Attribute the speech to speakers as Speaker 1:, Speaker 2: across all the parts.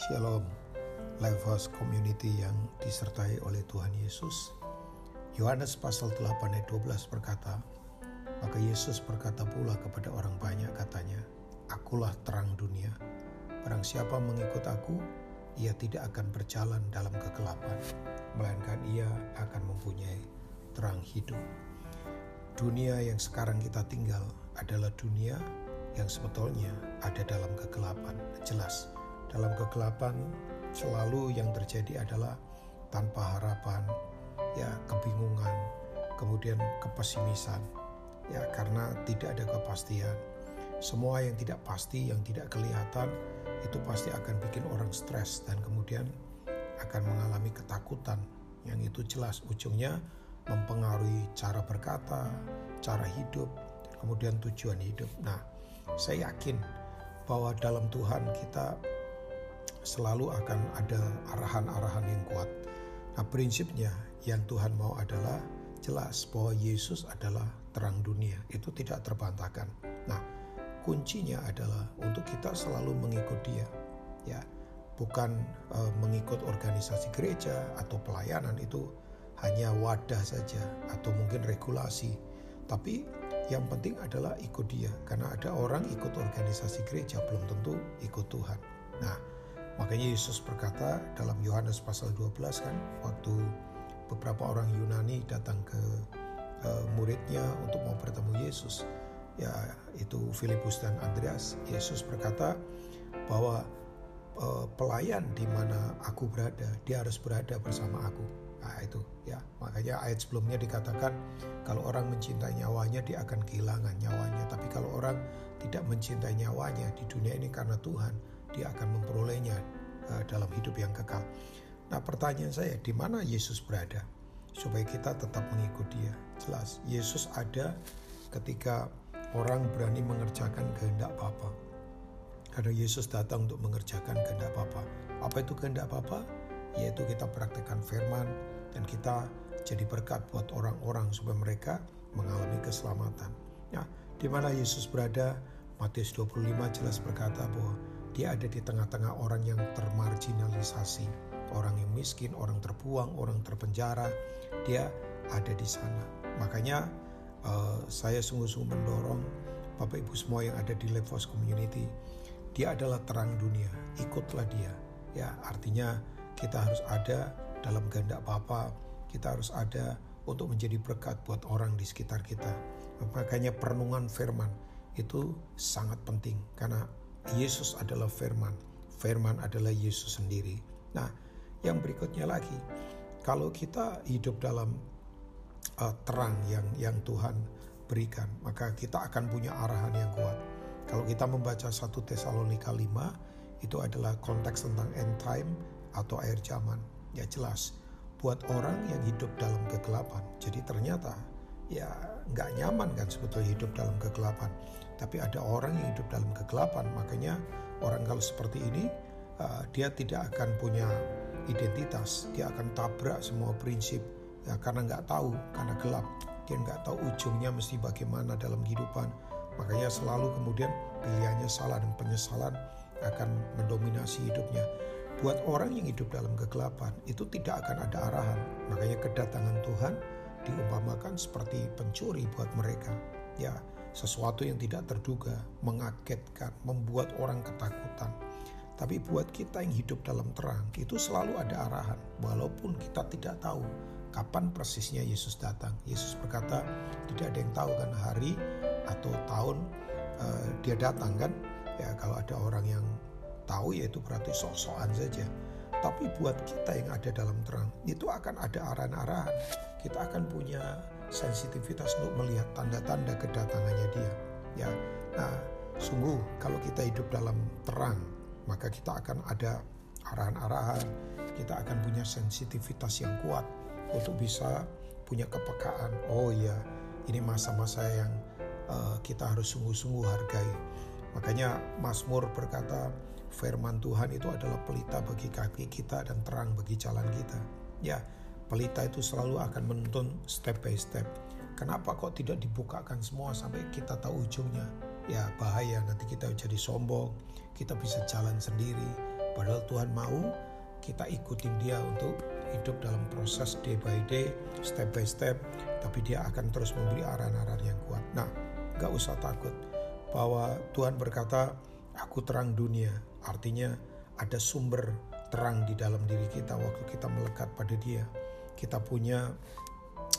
Speaker 1: Shalom, Lifehouse Community yang disertai oleh Tuhan Yesus. Yohanes pasal 8 ayat 12 berkata, Maka Yesus berkata pula kepada orang banyak katanya, Akulah terang dunia. Barang siapa mengikut aku, ia tidak akan berjalan dalam kegelapan, melainkan ia akan mempunyai terang hidup. Dunia yang sekarang kita tinggal adalah dunia yang sebetulnya ada dalam kegelapan. Jelas, dalam kegelapan selalu yang terjadi adalah tanpa harapan, ya kebingungan, kemudian kepesimisan, ya karena tidak ada kepastian. Semua yang tidak pasti, yang tidak kelihatan, itu pasti akan bikin orang stres dan kemudian akan mengalami ketakutan yang itu jelas ujungnya mempengaruhi cara berkata, cara hidup, kemudian tujuan hidup. Nah, saya yakin bahwa dalam Tuhan kita selalu akan ada arahan-arahan yang kuat. Nah, prinsipnya yang Tuhan mau adalah jelas bahwa Yesus adalah terang dunia. Itu tidak terbantahkan. Nah, kuncinya adalah untuk kita selalu mengikut Dia. Ya, bukan uh, mengikut organisasi gereja atau pelayanan itu hanya wadah saja atau mungkin regulasi. Tapi yang penting adalah ikut dia karena ada orang ikut organisasi gereja belum tentu ikut Tuhan. Nah, Makanya Yesus berkata dalam Yohanes pasal 12 kan waktu beberapa orang Yunani datang ke uh, muridnya untuk mau bertemu Yesus ya itu Filipus dan Andreas Yesus berkata bahwa uh, pelayan di mana aku berada dia harus berada bersama aku. Nah itu ya. Makanya ayat sebelumnya dikatakan kalau orang mencintai nyawanya dia akan kehilangan nyawanya. Tapi kalau orang tidak mencintai nyawanya di dunia ini karena Tuhan dia akan memperolehnya uh, dalam hidup yang kekal. Nah, pertanyaan saya, di mana Yesus berada? Supaya kita tetap mengikut dia. Jelas, Yesus ada ketika orang berani mengerjakan kehendak Bapa. Karena Yesus datang untuk mengerjakan kehendak Bapa. Apa itu kehendak Bapa? Yaitu kita praktekkan firman dan kita jadi berkat buat orang-orang supaya mereka mengalami keselamatan. Nah, di mana Yesus berada? Matius 25 jelas berkata bahwa dia ada di tengah-tengah orang yang termarginalisasi, orang yang miskin, orang terbuang, orang terpenjara. Dia ada di sana. Makanya uh, saya sungguh-sungguh mendorong Bapak Ibu semua yang ada di Levos Community. Dia adalah terang dunia. Ikutlah dia. Ya, artinya kita harus ada dalam kehendak Bapa. Kita harus ada untuk menjadi berkat buat orang di sekitar kita. Makanya perenungan firman itu sangat penting karena Yesus adalah firman. Firman adalah Yesus sendiri. Nah, yang berikutnya lagi, kalau kita hidup dalam uh, terang yang yang Tuhan berikan, maka kita akan punya arahan yang kuat. Kalau kita membaca 1 Tesalonika 5, itu adalah konteks tentang end time atau akhir zaman. Ya jelas, buat orang yang hidup dalam kegelapan. Jadi ternyata ya nggak nyaman kan sebetulnya hidup dalam kegelapan. Tapi ada orang yang hidup dalam kegelapan, makanya orang kalau seperti ini uh, dia tidak akan punya identitas, dia akan tabrak semua prinsip ya, karena nggak tahu, karena gelap, dia nggak tahu ujungnya mesti bagaimana dalam kehidupan. Makanya selalu kemudian pilihannya salah dan penyesalan akan mendominasi hidupnya. Buat orang yang hidup dalam kegelapan itu tidak akan ada arahan. Makanya kedatangan Tuhan diumpamakan seperti pencuri buat mereka. Ya, sesuatu yang tidak terduga, mengagetkan, membuat orang ketakutan. Tapi buat kita yang hidup dalam terang, itu selalu ada arahan, walaupun kita tidak tahu kapan persisnya Yesus datang. Yesus berkata, tidak ada yang tahu kan hari atau tahun uh, dia datang kan. Ya kalau ada orang yang tahu ya itu berarti sok-sokan saja. Tapi buat kita yang ada dalam terang, itu akan ada arahan-arahan. Kita akan punya sensitivitas untuk melihat tanda-tanda kedatangannya dia. Ya, nah sungguh kalau kita hidup dalam terang, maka kita akan ada arahan-arahan, kita akan punya sensitivitas yang kuat untuk bisa punya kepekaan. Oh iya, ini masa-masa yang uh, kita harus sungguh-sungguh hargai. Makanya Mazmur berkata, firman Tuhan itu adalah pelita bagi kaki kita dan terang bagi jalan kita. Ya, pelita itu selalu akan menuntun step by step. Kenapa kok tidak dibukakan semua sampai kita tahu ujungnya? Ya bahaya nanti kita jadi sombong, kita bisa jalan sendiri, Padahal Tuhan mau kita ikutin dia untuk hidup dalam proses day by day, step by step, tapi dia akan terus memberi arahan-arahan yang kuat. Nah, gak usah takut bahwa Tuhan berkata, aku terang dunia. Artinya ada sumber terang di dalam diri kita waktu kita melekat pada dia. Kita punya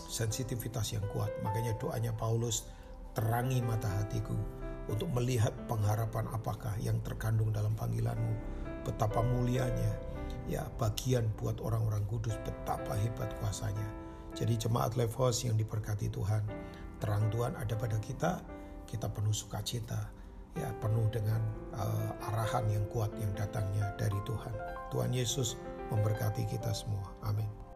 Speaker 1: sensitivitas yang kuat. Makanya doanya Paulus, terangi mata hatiku untuk melihat pengharapan apakah yang terkandung dalam panggilanmu. Betapa mulianya, ya bagian buat orang-orang kudus betapa hebat kuasanya. Jadi jemaat Levos yang diberkati Tuhan, terang Tuhan ada pada kita, kita penuh sukacita, ya penuh dengan uh, arahan yang kuat yang datangnya dari Tuhan. Tuhan Yesus memberkati kita semua. Amin.